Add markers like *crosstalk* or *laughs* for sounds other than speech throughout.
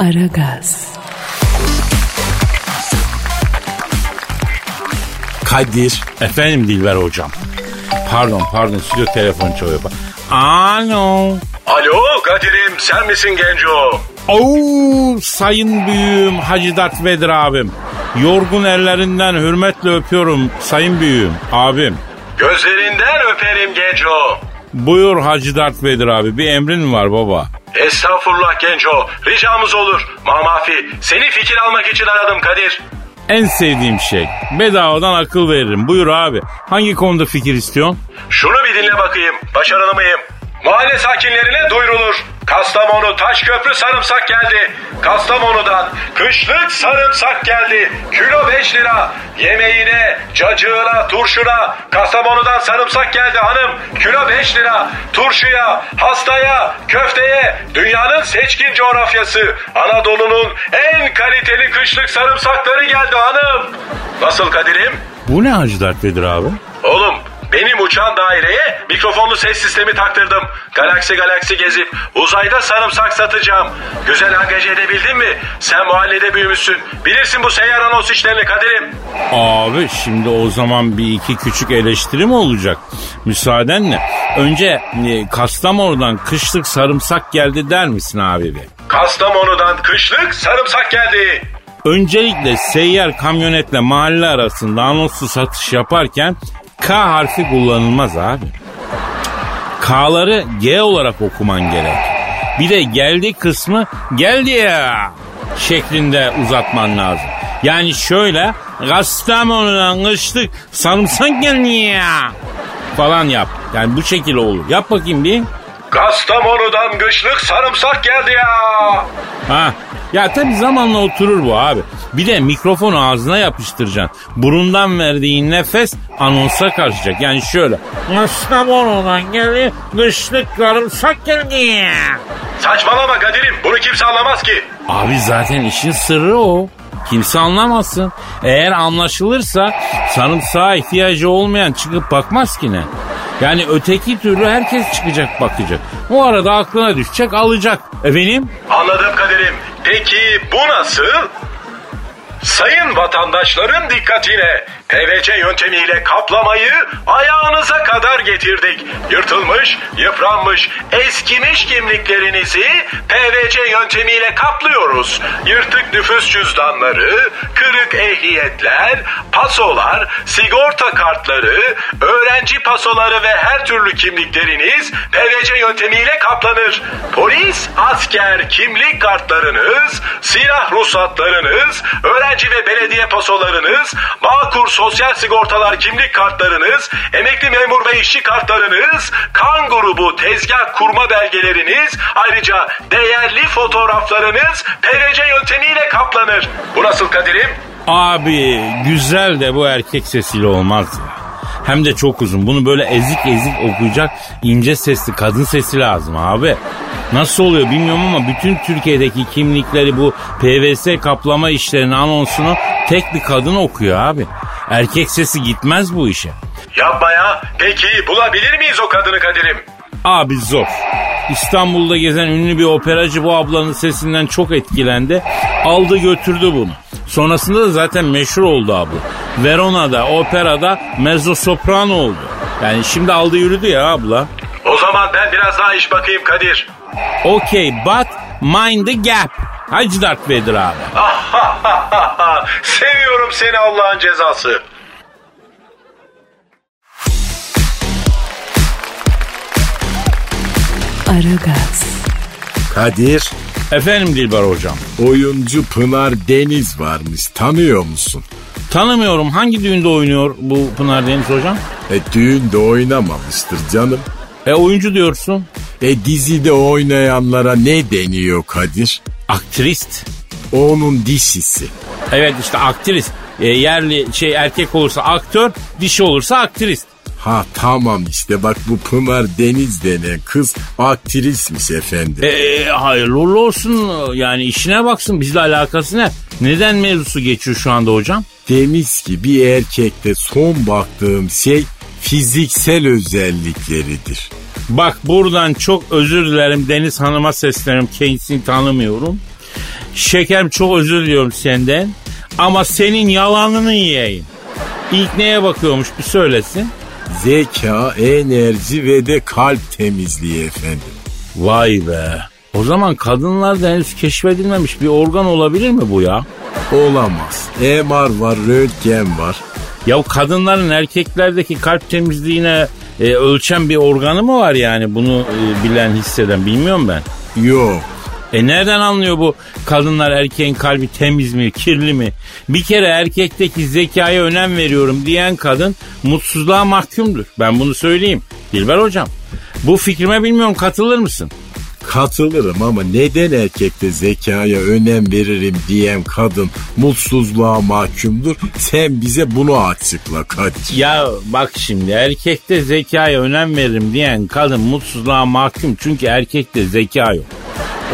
Aragaz, Kadir. Efendim Dilber hocam. Pardon pardon stüdyo telefon çalıyor. Alo. Alo Kadir'im sen misin Genco? Oo, sayın büyüğüm Hacı Dert Vedir abim. Yorgun ellerinden hürmetle öpüyorum sayın büyüğüm abim. Gözlerinden öperim Genco. Buyur Hacı Dert Vedir abi bir emrin mi var baba? Estağfurullah Genco. Ricamız olur. Mamafi seni fikir almak için aradım Kadir. En sevdiğim şey. Bedavadan akıl veririm. Buyur abi. Hangi konuda fikir istiyorsun? Şunu bir dinle bakayım. Başarılı mıyım? Mahalle sakinlerine duyurulur. Kastamonu Taşköprü sarımsak geldi. Kastamonu'dan kışlık sarımsak geldi. Kilo 5 lira. Yemeğine, cacığına, turşuna. Kastamonu'dan sarımsak geldi hanım. Kilo 5 lira. Turşuya, hastaya, köfteye. Dünyanın seçkin coğrafyası. Anadolu'nun en kaliteli kışlık sarımsakları geldi hanım. Nasıl Kadir'im? Bu ne Hacı Dert Vedir abi? Oğlum benim uçan daireye mikrofonlu ses sistemi taktırdım. Galaksi galaksi gezip uzayda sarımsak satacağım. Güzel angaje edebildin mi? Sen mahallede büyümüşsün. Bilirsin bu seyyar anons işlerini Kadir'im. Abi şimdi o zaman bir iki küçük eleştiri mi olacak? Müsaadenle. Önce e, Kastamonu'dan kışlık sarımsak geldi der misin abi bir? Kastamonu'dan kışlık sarımsak geldi. Öncelikle seyyar kamyonetle mahalle arasında anonslu satış yaparken K harfi kullanılmaz abi. K'ları G olarak okuman gerek. Bir de geldi kısmı geldi ya şeklinde uzatman lazım. Yani şöyle Kastamonu'dan kışlık sarımsak geldi ya falan yap. Yani bu şekilde olur. Yap bakayım bir. Kastamonu'dan kışlık sarımsak geldi ya. Ha. Ya tabi zamanla oturur bu abi. Bir de mikrofonu ağzına yapıştıracaksın. Burundan verdiğin nefes anonsa karışacak. Yani şöyle. Kastamonu'dan geldi kışlık sarımsak geldi. Saçmalama Kadir'im bunu kimse anlamaz ki. Abi zaten işin sırrı o. Kimse anlamasın. Eğer anlaşılırsa sarımsağa ihtiyacı olmayan çıkıp bakmaz ki ne? Yani öteki türlü herkes çıkacak bakacak. O arada aklına düşecek alacak. Efendim? Peki bu nasıl? Sayın vatandaşların dikkatine PVC yöntemiyle kaplamayı ayağınıza kadar getirdik. Yırtılmış, yıpranmış, eskimiş kimliklerinizi PVC yöntemiyle kaplıyoruz. Yırtık nüfus cüzdanları, kırık ehliyetler, pasolar, sigorta kartları, öğrenci pasoları ve her türlü kimlikleriniz PVC yöntemiyle kaplanır. Polis, asker kimlik kartlarınız, silah ruhsatlarınız, öğrenci ve belediye pasolarınız, Bağkur sosyal sigortalar kimlik kartlarınız, emekli memur ve işçi kartlarınız, kan grubu tezgah kurma belgeleriniz, ayrıca değerli fotoğraflarınız PVC yöntemiyle kaplanır. Bu nasıl Kadir'im? Abi güzel de bu erkek sesiyle olmaz ya. Hem de çok uzun. Bunu böyle ezik ezik okuyacak ince sesli kadın sesi lazım abi. Nasıl oluyor bilmiyorum ama bütün Türkiye'deki kimlikleri bu PVC kaplama işlerinin anonsunu tek bir kadın okuyor abi. Erkek sesi gitmez bu işe. Yapma ya. Peki bulabilir miyiz o kadını Kadir'im? Abi zor. İstanbul'da gezen ünlü bir operacı bu ablanın sesinden çok etkilendi. Aldı götürdü bunu. Sonrasında da zaten meşhur oldu abla. Verona'da, operada mezzo soprano oldu. Yani şimdi aldı yürüdü ya abla. O zaman ben biraz daha iş bakayım Kadir. Okay but mind the gap. Hacı Dert Vedir abi. *laughs* Seviyorum seni Allah'ın cezası. Aragaz, Kadir. Efendim Dilber hocam. Oyuncu Pınar Deniz varmış. Tanıyor musun? Tanımıyorum hangi düğünde oynuyor bu Pınar Deniz hocam? E düğünde oynamamıştır canım. E oyuncu diyorsun. E dizide oynayanlara ne deniyor Kadir? Aktrist. Onun dişisi. Evet işte aktrist. E, yerli şey erkek olursa aktör, dişi olursa aktrist. Ha tamam işte bak bu Pınar Deniz denen kız aktrismiş efendim. E, hayırlı olsun yani işine baksın bizle alakası ne? Neden mevzusu geçiyor şu anda hocam? Demiş ki bir erkekte son baktığım şey fiziksel özellikleridir. Bak buradan çok özür dilerim Deniz Hanım'a sesleniyorum kendisini tanımıyorum. Şekerim çok özür diliyorum senden. Ama senin yalanını yiyeyim. İlk neye bakıyormuş bir söylesin. Zeka, enerji ve de kalp temizliği efendim. Vay be. O zaman kadınlarda henüz keşfedilmemiş bir organ olabilir mi bu ya? Olamaz. MR var, röntgen var. Ya kadınların erkeklerdeki kalp temizliğine e, ölçen bir organı mı var yani bunu e, bilen hisseden bilmiyorum ben. Yok. E nereden anlıyor bu kadınlar erkeğin kalbi temiz mi, kirli mi? Bir kere erkekteki zekaya önem veriyorum diyen kadın mutsuzluğa mahkumdur. Ben bunu söyleyeyim. Dilber hocam. Bu fikrime bilmiyorum katılır mısın? Katılırım ama neden erkekte zekaya önem veririm diyen kadın mutsuzluğa mahkumdur? Sen bize bunu açıkla Kadir. Ya bak şimdi erkekte zekaya önem veririm diyen kadın mutsuzluğa mahkum çünkü erkekte zeka yok.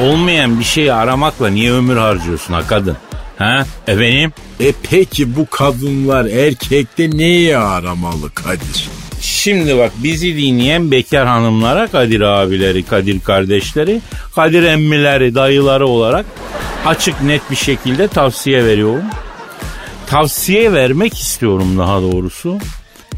Olmayan bir şeyi aramakla niye ömür harcıyorsun ha kadın? Ha efendim? E peki bu kadınlar erkekte neyi aramalı Kadir? Şimdi bak bizi dinleyen bekar hanımlara Kadir abileri, Kadir kardeşleri, Kadir emmileri, dayıları olarak açık net bir şekilde tavsiye veriyorum. Tavsiye vermek istiyorum daha doğrusu.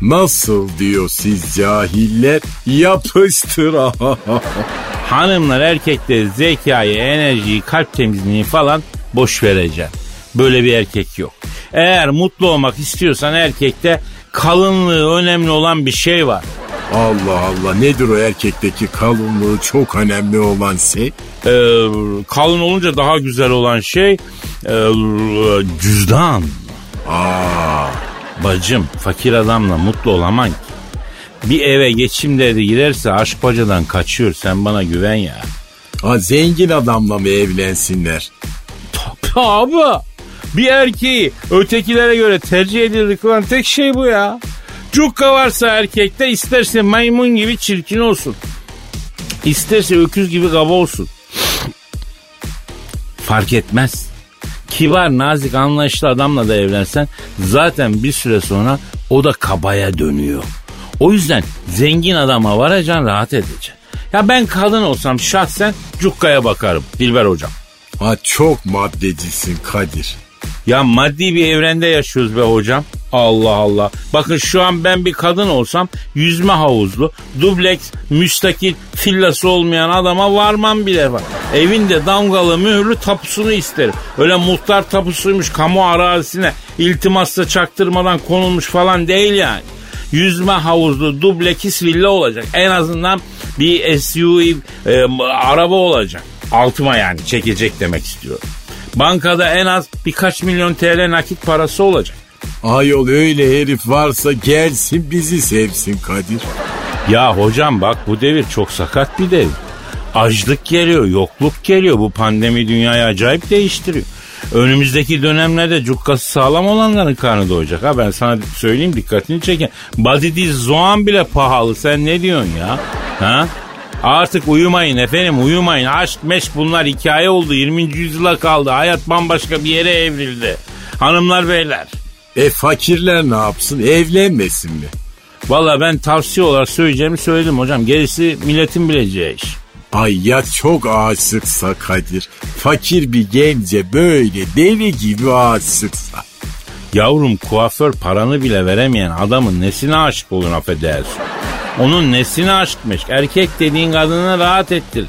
Nasıl diyor siz cahiller? Yapıştır. *laughs* Hanımlar erkekte zekayı, enerjiyi, kalp temizliğini falan boş vereceğim. Böyle bir erkek yok. Eğer mutlu olmak istiyorsan erkekte kalınlığı önemli olan bir şey var. Allah Allah nedir o erkekteki kalınlığı çok önemli olan şey? Ee, kalın olunca daha güzel olan şey e, cüzdan. Aa, Bacım fakir adamla mutlu olaman ki. Bir eve geçim derdi girerse aşk bacadan kaçıyor sen bana güven ya. ha, zengin adamla mı evlensinler? Abi bir erkeği ötekilere göre tercih edilir kılan tek şey bu ya. Cukka varsa erkekte isterse maymun gibi çirkin olsun. İsterse öküz gibi kaba olsun. Fark etmez. Kibar, nazik, anlayışlı adamla da evlensen zaten bir süre sonra o da kabaya dönüyor. O yüzden zengin adama varacaksın rahat edeceksin. Ya ben kadın olsam şahsen cukkaya bakarım Dilber hocam. Ha çok maddecisin Kadir. Ya maddi bir evrende yaşıyoruz be hocam. Allah Allah. Bakın şu an ben bir kadın olsam yüzme havuzlu, dubleks, müstakil, villası olmayan adama varmam bile var. Evinde damgalı mühürlü tapusunu isterim. Öyle muhtar tapusuymuş kamu arazisine iltimasla çaktırmadan konulmuş falan değil yani. Yüzme havuzlu dublekis villa olacak. En azından bir SUV e, araba olacak. Altıma yani çekecek demek istiyorum. Bankada en az birkaç milyon TL nakit parası olacak. Ayol öyle herif varsa gelsin bizi sevsin Kadir. Ya hocam bak bu devir çok sakat bir devir. Açlık geliyor, yokluk geliyor. Bu pandemi dünyayı acayip değiştiriyor. Önümüzdeki dönemlerde cukkası sağlam olanların karnı doyacak. Ha ben sana söyleyeyim dikkatini çekin. Badidi Zoğan bile pahalı. Sen ne diyorsun ya? Ha? Artık uyumayın efendim uyumayın. Aşk meşk bunlar hikaye oldu. 20. yüzyıla kaldı. Hayat bambaşka bir yere evrildi. Hanımlar beyler. E fakirler ne yapsın evlenmesin mi? Valla ben tavsiye olarak söyleyeceğimi söyledim hocam. Gerisi milletin bileceği iş. Ay ya çok aşıksa Kadir. Fakir bir gence böyle deli gibi aşıksa. Yavrum kuaför paranı bile veremeyen adamın nesine aşık olur affedersin. Onun nesine aşıkmış. Erkek dediğin kadını rahat ettir.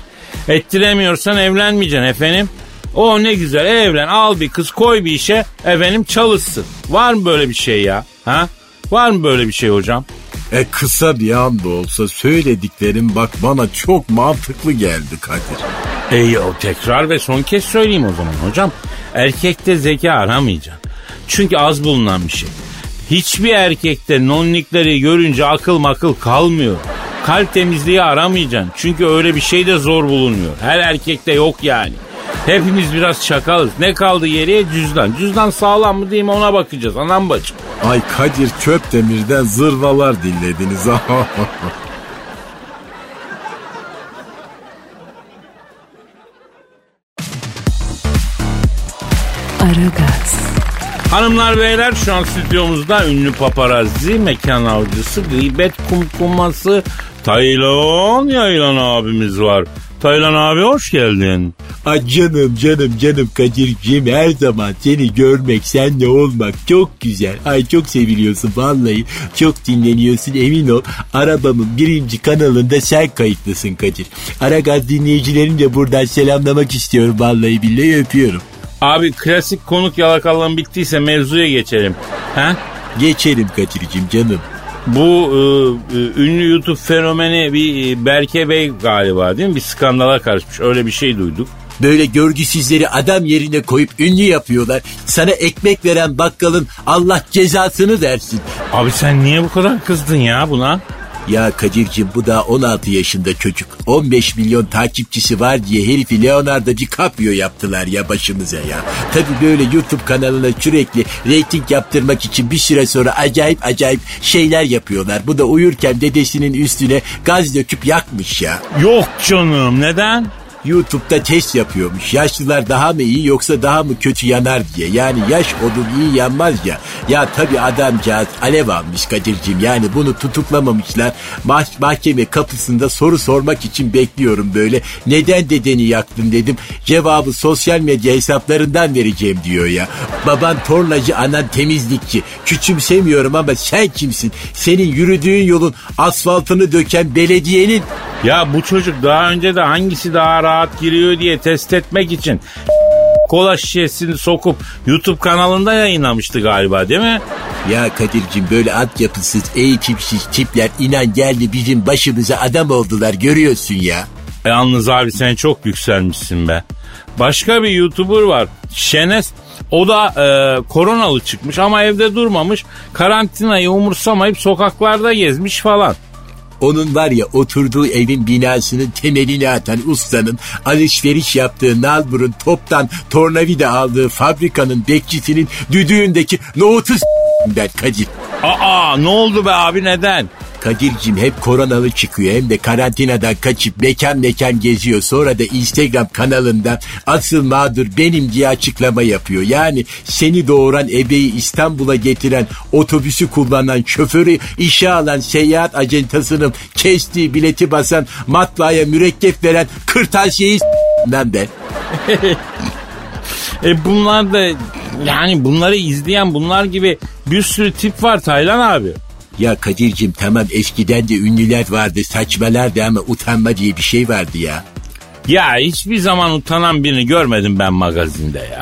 Ettiremiyorsan evlenmeyeceksin efendim. O ne güzel evlen al bir kız koy bir işe efendim çalışsın. Var mı böyle bir şey ya? Ha? Var mı böyle bir şey hocam? E kısa bir anda olsa söylediklerim bak bana çok mantıklı geldi Kadir. E o tekrar ve son kez söyleyeyim o zaman hocam. Erkekte zeka aramayacaksın. Çünkü az bulunan bir şey. Hiçbir erkekte nonnikleri görünce akıl makıl kalmıyor. Kalp temizliği aramayacaksın. Çünkü öyle bir şey de zor bulunuyor. Her erkekte yok yani. Hepimiz biraz çakalız. Ne kaldı geriye? Cüzdan. Cüzdan sağlam mı değil mi ona bakacağız. Anam bacım. Ay Kadir Çöpdemir'den zırvalar dinlediniz. *laughs* Aragaz, Hanımlar beyler şu an stüdyomuzda ünlü paparazzi, mekan avcısı, gıybet kumkuması Taylan Yaylan abimiz var. Taylan abi hoş geldin. Ay canım canım canım Kadir'ciğim her zaman seni görmek senle olmak çok güzel. Ay çok seviliyorsun vallahi. Çok dinleniyorsun emin ol. Arabamın birinci kanalında sen kayıtlısın Kadir. Aragaz dinleyicilerini de buradan selamlamak istiyorum vallahi billahi öpüyorum. Abi klasik konuk yalakalığın bittiyse mevzuya geçelim. Ha? Geçelim Kadir'cim canım. Bu e, e, ünlü YouTube fenomeni bir e, Berke Bey galiba değil mi? Bir skandala karışmış. Öyle bir şey duyduk. Böyle görgüsüzleri adam yerine koyup ünlü yapıyorlar. Sana ekmek veren bakkalın Allah cezasını versin. Abi sen niye bu kadar kızdın ya buna? Ya Kadir'cim bu da 16 yaşında çocuk. 15 milyon takipçisi var diye herifi Leonardo DiCaprio yaptılar ya başımıza ya. Tabi böyle YouTube kanalına sürekli reyting yaptırmak için bir süre sonra acayip acayip şeyler yapıyorlar. Bu da uyurken dedesinin üstüne gaz döküp yakmış ya. Yok canım neden? YouTube'da test yapıyormuş. Yaşlılar daha mı iyi yoksa daha mı kötü yanar diye. Yani yaş odun iyi yanmaz ya. Ya tabi adamcağız alev almış Kadir'cim. Yani bunu tutuklamamışlar. Mah- mahkeme kapısında soru sormak için bekliyorum böyle. Neden dedeni yaktın dedim. Cevabı sosyal medya hesaplarından vereceğim diyor ya. Baban tornacı anan temizlikçi. Küçümsemiyorum ama sen kimsin? Senin yürüdüğün yolun asfaltını döken belediyenin Ya bu çocuk daha önce de hangisi daha rahat giriyor diye test etmek için kola şişesini sokup YouTube kanalında yayınlamıştı galiba değil mi? Ya Kadir'cim böyle altyapısız, eğitimsiz tipler inan geldi bizim başımıza adam oldular görüyorsun ya. Yalnız abi sen çok yükselmişsin be. Başka bir YouTuber var. Şenes. O da e, koronalı çıkmış ama evde durmamış. Karantinayı umursamayıp sokaklarda gezmiş falan. Onun var ya oturduğu evin binasının temelini atan ustanın alışveriş yaptığı nalburun toptan tornavida aldığı fabrikanın bekçisinin düdüğündeki nohutu s- ben Kadir. Aa ne oldu be abi neden? Kadir'cim hep koronalı çıkıyor hem de karantinadan kaçıp mekan mekan geziyor. Sonra da Instagram kanalında asıl mağdur benim diye açıklama yapıyor. Yani seni doğuran ebeyi İstanbul'a getiren otobüsü kullanan şoförü işe alan seyahat acentasının kestiği bileti basan matbaaya mürekkep veren kırtasiyeyi ben. *laughs* E bunlar da yani bunları izleyen bunlar gibi bir sürü tip var Taylan abi. Ya Kadir'cim tamam eskiden de ünlüler vardı saçmalardı ama utanma diye bir şey vardı ya. Ya hiçbir zaman utanan birini görmedim ben magazinde ya.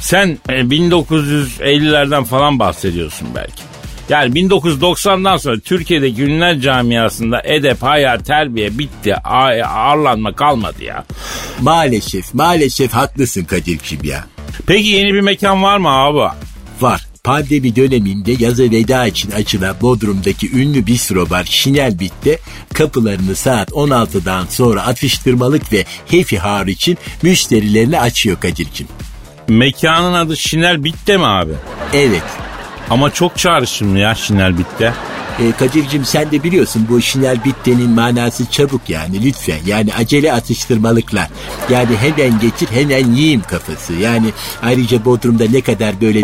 Sen e, 1950'lerden falan bahsediyorsun belki. Yani 1990'dan sonra Türkiye'deki ünlüler camiasında edep, haya, terbiye bitti. Ağırlanma kalmadı ya. Maalesef maalesef haklısın Kadir'cim ya. Peki yeni bir mekan var mı abi? Var. Pandemi döneminde yaza veda için açılan Bodrum'daki ünlü bistro bar Şinel Bit'te kapılarını saat 16'dan sonra atıştırmalık ve happy hour için müşterilerine açıyor Kadir'cim. Mekanın adı Şinel Bitte mi abi? Evet. Ama çok çağrışımlı ya Şinel Bitte. E, Kadir'cim sen de biliyorsun bu Şinel Bitte'nin manası çabuk yani lütfen. Yani acele atıştırmalıklar. Yani hemen getir hemen yiyeyim kafası. Yani ayrıca Bodrum'da ne kadar böyle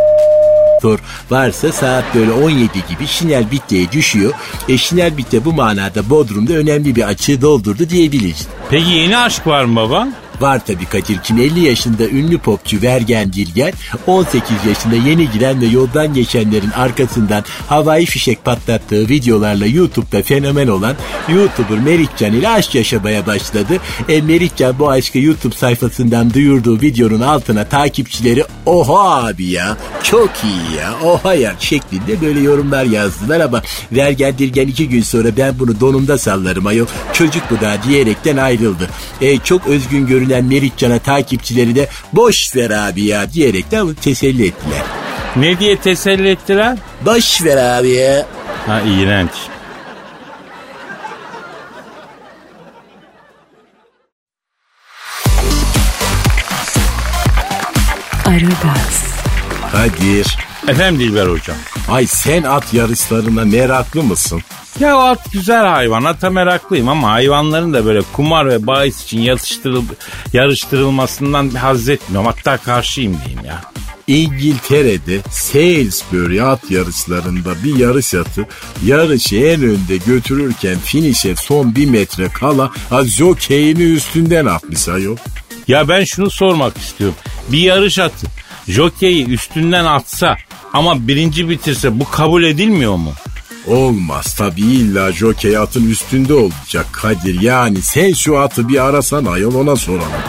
doktor varsa saat böyle 17 gibi Şinel Bitte'ye düşüyor. E Şinel Bitte bu manada Bodrum'da önemli bir açığı doldurdu diyebiliriz. Peki yeni aşk var mı baba? Var tabii Kadir kim 50 yaşında ünlü popçu Vergen Dirgen 18 yaşında yeni giren ve yoldan geçenlerin arkasından havai fişek patlattığı videolarla YouTube'da fenomen olan YouTuber Meriçcan ile aşk yaşamaya başladı. E, Meriçcan bu aşkı YouTube sayfasından duyurduğu videonun altına takipçileri oha abi ya çok iyi ya oha ya şeklinde böyle yorumlar yazdılar ama Vergen Dirgen iki gün sonra ben bunu donumda sallarım ayol çocuk bu da diyerekten ayrıldı. E, çok özgün görünen Meriçcan'a takipçileri de boş ver abi ya diyerekten onu teselli ettiler. Ne diye teselli ettiler? Boş ver abi ya. Ha iğrenç. Aragaz, Kadir. Efendim Dilber hocam. Ay sen at yarışlarına meraklı mısın? Ya at güzel hayvan. Ata meraklıyım ama hayvanların da böyle kumar ve bahis için yatıştırıl, yarıştırılmasından haz etmiyorum. Hatta karşıyım diyeyim ya. İngiltere'de Salisbury at yarışlarında bir yarış atı yarışı en önde götürürken finişe son bir metre kala jokeyini üstünden atmış ayol. Ya ben şunu sormak istiyorum. Bir yarış atı jokeyi üstünden atsa ama birinci bitirse bu kabul edilmiyor mu? Olmaz tabii illa jokey atın üstünde olacak Kadir. Yani sen şu atı bir arasan ayol ona soralım.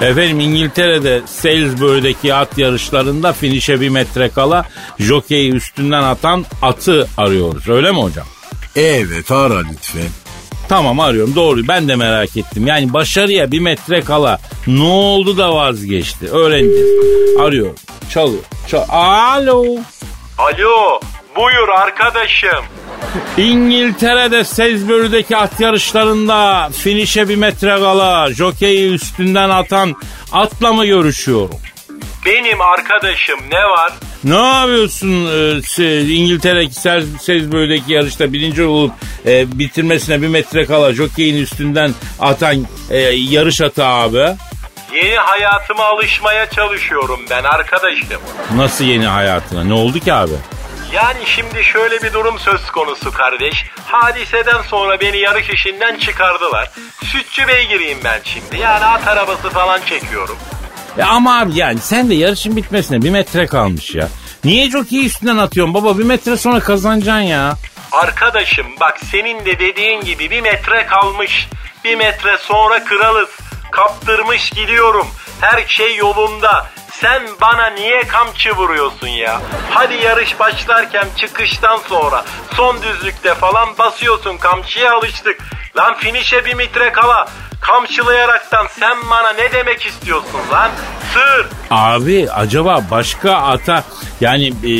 Efendim İngiltere'de Salisbury'deki at yarışlarında finişe bir metre kala jokeyi üstünden atan atı arıyoruz. Öyle mi hocam? Evet ara lütfen. Tamam arıyorum doğru ben de merak ettim. Yani başarıya bir metre kala ne oldu da vazgeçti öğreneceğiz. Arıyorum çalıyor. Çal Alo. Alo buyur arkadaşım. *laughs* İngiltere'de Salisbury'deki at yarışlarında finişe bir metre kala jokeyi üstünden atan atla mı görüşüyorum? Benim arkadaşım ne var? Ne yapıyorsun e, İngiltere'deki Salisbury'deki yarışta birinci olup e, bitirmesine bir metre kala jokeyin üstünden atan e, yarış atı abi? Yeni hayatıma alışmaya çalışıyorum ben arkadaşım. Nasıl yeni hayatına? Ne oldu ki abi? Yani şimdi şöyle bir durum söz konusu kardeş. Hadiseden sonra beni yarış işinden çıkardılar. Sütçü beygiriyim ben şimdi. Yani at arabası falan çekiyorum. E ama abi yani sen de yarışın bitmesine bir metre kalmış ya. Niye jokeyi üstünden atıyorsun baba? Bir metre sonra kazanacaksın ya. Arkadaşım bak senin de dediğin gibi bir metre kalmış. Bir metre sonra kralız. Kaptırmış gidiyorum. Her şey yolunda. Sen bana niye kamçı vuruyorsun ya? Hadi yarış başlarken çıkıştan sonra son düzlükte falan basıyorsun kamçıya alıştık. Lan finişe bir metre kala kamçılayaraktan sen bana ne demek istiyorsun lan? Sır. Abi acaba başka ata yani e,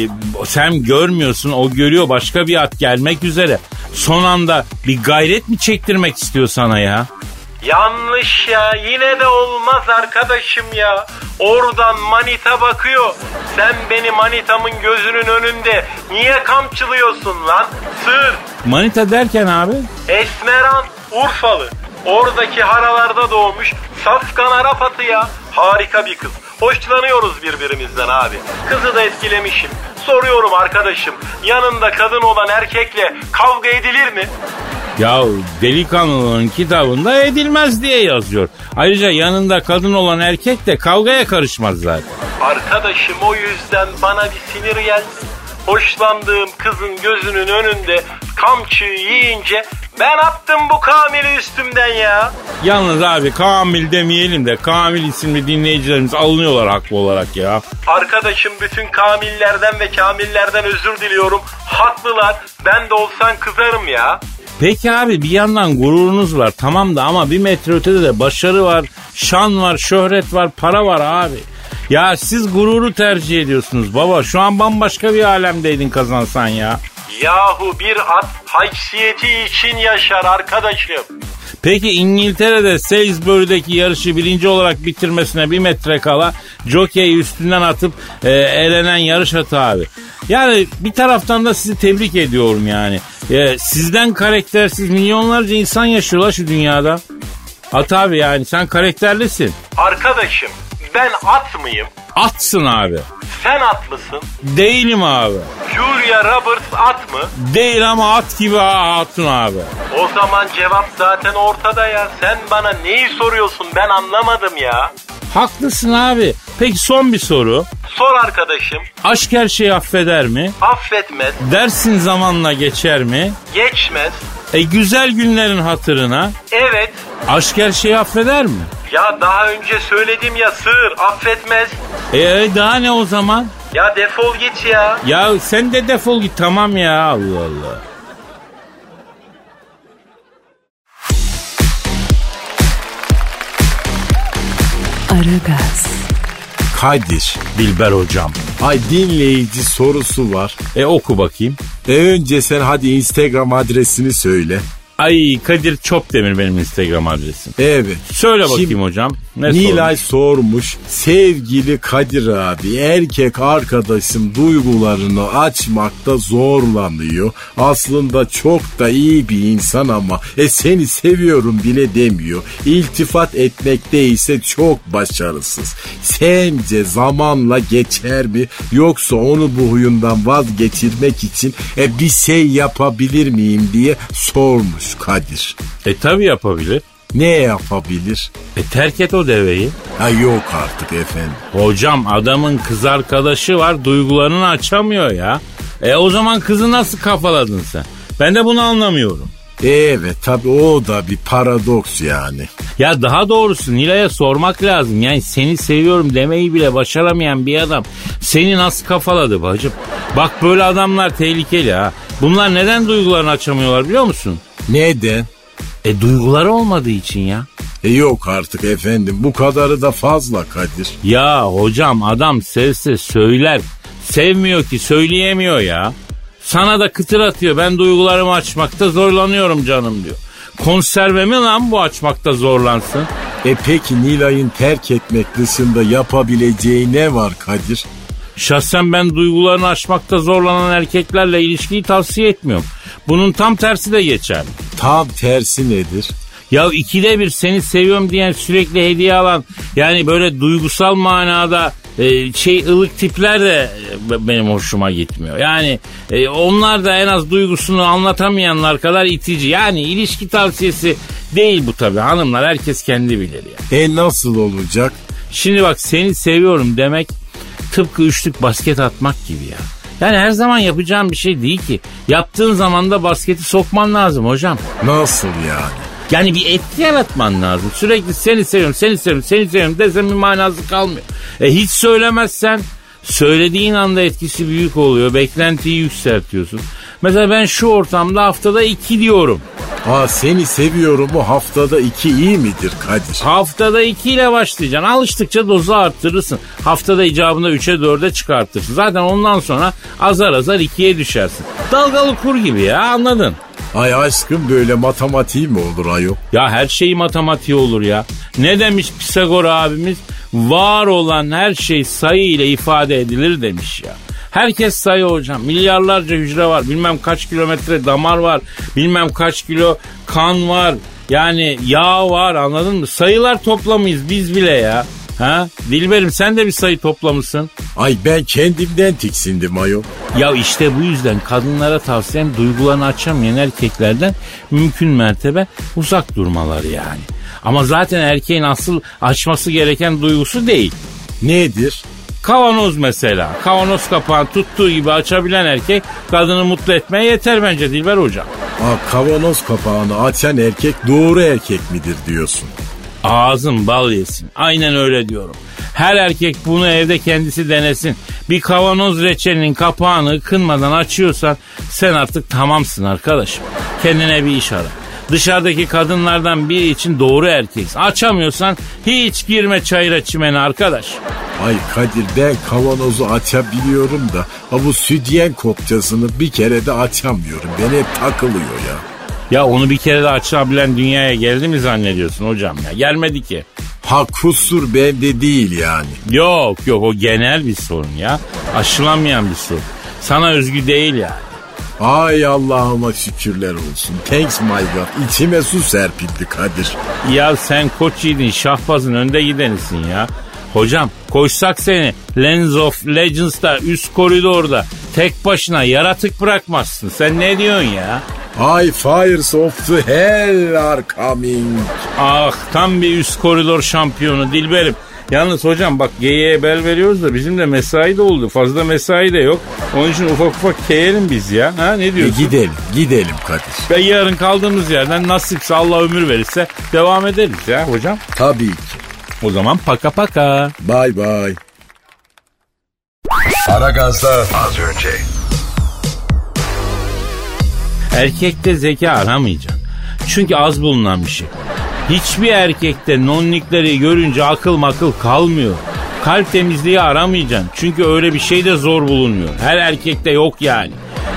sen görmüyorsun o görüyor başka bir at gelmek üzere. Son anda bir gayret mi çektirmek istiyor sana ya? Yanlış ya yine de olmaz arkadaşım ya. Oradan manita bakıyor. Sen beni manitamın gözünün önünde niye kamçılıyorsun lan? Sır. Manita derken abi? Esmeran Urfalı. Oradaki haralarda doğmuş Safkan Arap atı ya. Harika bir kız. Hoşlanıyoruz birbirimizden abi. Kızı da etkilemişim. Soruyorum arkadaşım. Yanında kadın olan erkekle kavga edilir mi? Ya delikanlının kitabında edilmez diye yazıyor. Ayrıca yanında kadın olan erkek de kavgaya karışmaz zaten. Arkadaşım o yüzden bana bir sinir geldi. Hoşlandığım kızın gözünün önünde kamçıyı yiyince ben attım bu Kamil'i üstümden ya. Yalnız abi Kamil demeyelim de Kamil isimli dinleyicilerimiz alınıyorlar haklı olarak ya. Arkadaşım bütün Kamillerden ve Kamillerden özür diliyorum. Haklılar. Ben de olsan kızarım ya. Peki abi bir yandan gururunuz var tamam da ama bir metre ötede de başarı var, şan var, şöhret var, para var abi. Ya siz gururu tercih ediyorsunuz baba. Şu an bambaşka bir alemdeydin kazansan ya. Yahu bir at haysiyeti için yaşar arkadaşım. Peki İngiltere'de Salisbury'deki yarışı birinci olarak bitirmesine bir metre kala jockey üstünden atıp e, elenen yarış atı abi. Yani bir taraftan da sizi tebrik ediyorum yani. E, sizden karaktersiz milyonlarca insan yaşıyorlar şu dünyada. At abi yani sen karakterlisin. Arkadaşım ben at mıyım? Atsın abi. Sen at mısın? Değilim abi. Julia Roberts at mı? Değil ama at gibi atın abi. O zaman cevap zaten ortada ya. Sen bana neyi soruyorsun ben anlamadım ya. Haklısın abi. Peki son bir soru. Sor arkadaşım. Aşk her şeyi affeder mi? Affetmez, Dersin zamanla geçer mi? geçmez. E güzel günlerin hatırına Evet. Aşk her şeyi affeder mi? Ya daha önce söyledim ya sığır affetmez. E daha ne o zaman? Ya defol git ya. Ya sen de defol git tamam ya Allah Allah. Aragaz, Kadir. Dilber hocam. Ay dinleyici sorusu var. E oku bakayım. E önce sen hadi Instagram adresini söyle. Ay Kadir Çopdemir benim Instagram adresim. Evet. Söyle bakayım Şimdi- hocam. Ne Nilay sormuş? sormuş. Sevgili Kadir abi erkek arkadaşım duygularını açmakta zorlanıyor. Aslında çok da iyi bir insan ama e seni seviyorum bile demiyor. İltifat etmekte ise çok başarısız. Sence zamanla geçer mi yoksa onu bu huyundan vazgeçirmek için e, bir şey yapabilir miyim diye sormuş Kadir. E tabi yapabilir. Ne yapabilir? E terk et o deveyi. Ha yok artık efendim. Hocam adamın kız arkadaşı var duygularını açamıyor ya. E o zaman kızı nasıl kafaladın sen? Ben de bunu anlamıyorum. Evet tabi o da bir paradoks yani. Ya daha doğrusu Nilay'a sormak lazım. Yani seni seviyorum demeyi bile başaramayan bir adam seni nasıl kafaladı bacım? Bak böyle adamlar tehlikeli ha. Bunlar neden duygularını açamıyorlar biliyor musun? Neden? E duyguları olmadığı için ya. E yok artık efendim bu kadarı da fazla Kadir. Ya hocam adam sevse söyler. Sevmiyor ki söyleyemiyor ya. Sana da kıtır atıyor. Ben duygularımı açmakta zorlanıyorum canım diyor. Konserve mi lan bu açmakta zorlansın? E peki Nilay'ın terk etmek dışında yapabileceği ne var Kadir? Şahsen ben duygularını açmakta zorlanan erkeklerle ilişkiyi tavsiye etmiyorum. Bunun tam tersi de geçerli. Tam tersi nedir? Ya ikide bir seni seviyorum diyen sürekli hediye alan yani böyle duygusal manada e, şey ılık tipler de e, benim hoşuma gitmiyor. Yani e, onlar da en az duygusunu anlatamayanlar kadar itici. Yani ilişki tavsiyesi değil bu tabii hanımlar herkes kendi bilir ya. E nasıl olacak? Şimdi bak seni seviyorum demek tıpkı üçlük basket atmak gibi ya. Yani her zaman yapacağım bir şey değil ki. Yaptığın zaman da basketi sokman lazım hocam. Nasıl yani? Yani bir etki yaratman lazım. Sürekli seni seviyorum, seni seviyorum, seni seviyorum desem bir manası kalmıyor. E hiç söylemezsen söylediğin anda etkisi büyük oluyor. Beklentiyi yükseltiyorsun. Mesela ben şu ortamda haftada iki diyorum. Ha seni seviyorum bu haftada iki iyi midir Kadir? Haftada iki ile başlayacaksın. Alıştıkça dozu arttırırsın. Haftada icabında üçe dörde çıkartırsın. Zaten ondan sonra azar azar ikiye düşersin. Dalgalı kur gibi ya anladın. Ay aşkım böyle matematiği mi olur ayol? Ya her şey matematiği olur ya. Ne demiş Pisagor abimiz? Var olan her şey sayı ile ifade edilir demiş ya. Herkes sayı hocam. Milyarlarca hücre var. Bilmem kaç kilometre damar var. Bilmem kaç kilo kan var. Yani yağ var anladın mı? Sayılar toplamıyız biz bile ya. Ha? Dilberim sen de bir sayı toplamışsın. Ay ben kendimden tiksindim ayol. Ya işte bu yüzden kadınlara tavsiyem duygularını açamayan erkeklerden mümkün mertebe uzak durmaları yani. Ama zaten erkeğin asıl açması gereken duygusu değil. Nedir? Kavanoz mesela. Kavanoz kapağını tuttuğu gibi açabilen erkek kadını mutlu etmeye yeter bence Dilber hocam. Aa, kavanoz kapağını açan erkek doğru erkek midir diyorsun? Ağzın bal yesin. Aynen öyle diyorum. Her erkek bunu evde kendisi denesin. Bir kavanoz reçelinin kapağını ıkınmadan açıyorsan sen artık tamamsın arkadaşım. Kendine bir iş ara. Dışarıdaki kadınlardan biri için doğru erkeksin. Açamıyorsan hiç girme çayıra çimene arkadaş. Ay Kadir ben kavanozu açabiliyorum da ha bu südyen kopçasını bir kere de açamıyorum. Ben hep takılıyor ya. Ya onu bir kere de açabilen dünyaya geldi mi zannediyorsun hocam ya? Gelmedi ki. Ha kusur bende değil yani. Yok yok o genel bir sorun ya. Aşılamayan bir sorun. Sana özgü değil yani. Ay Allah'ıma şükürler olsun. Thanks my God. İçime su serpildi Kadir. Ya sen koç yiğidin şahbazın önde gidenisin ya. Hocam koşsak seni Lens of Legends'da üst koridorda tek başına yaratık bırakmazsın. Sen ne diyorsun ya? Ay fires of the hell are coming. Ah tam bir üst koridor şampiyonu Dilberim. Yalnız hocam bak geyiğe bel veriyoruz da bizim de mesai de oldu. Fazla mesai de yok. Onun için ufak ufak keyelim biz ya. Ha ne E diyorsun? gidelim, gidelim Kadir. Ve yarın kaldığımız yerden nasipse Allah ömür verirse devam ederiz ya hocam. Tabii ki. O zaman paka paka. Bye bye. Aragaz'da az önce. Erkekte zeka aramayacaksın. Çünkü az bulunan bir şey. Hiçbir erkekte nonnikleri görünce akıl makıl kalmıyor. Kalp temizliği aramayacaksın. Çünkü öyle bir şey de zor bulunmuyor. Her erkekte yok yani.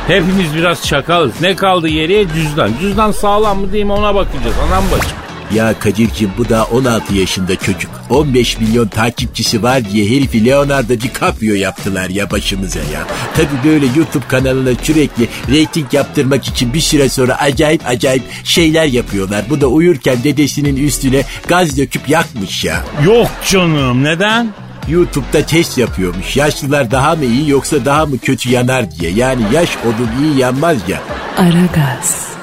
Hepimiz biraz çakalız. Ne kaldı geriye? Cüzdan. Cüzdan sağlam mı değil mi ona bakacağız. Anam bacım. Ya Kadir'cim bu da 16 yaşında çocuk. 15 milyon takipçisi var diye herifi Leonardo DiCaprio yaptılar ya başımıza ya. Tabi böyle YouTube kanalına sürekli reyting yaptırmak için bir süre sonra acayip acayip şeyler yapıyorlar. Bu da uyurken dedesinin üstüne gaz döküp yakmış ya. Yok canım. Neden? YouTube'da test yapıyormuş. Yaşlılar daha mı iyi yoksa daha mı kötü yanar diye. Yani yaş odun iyi yanmaz ya. Aragaz.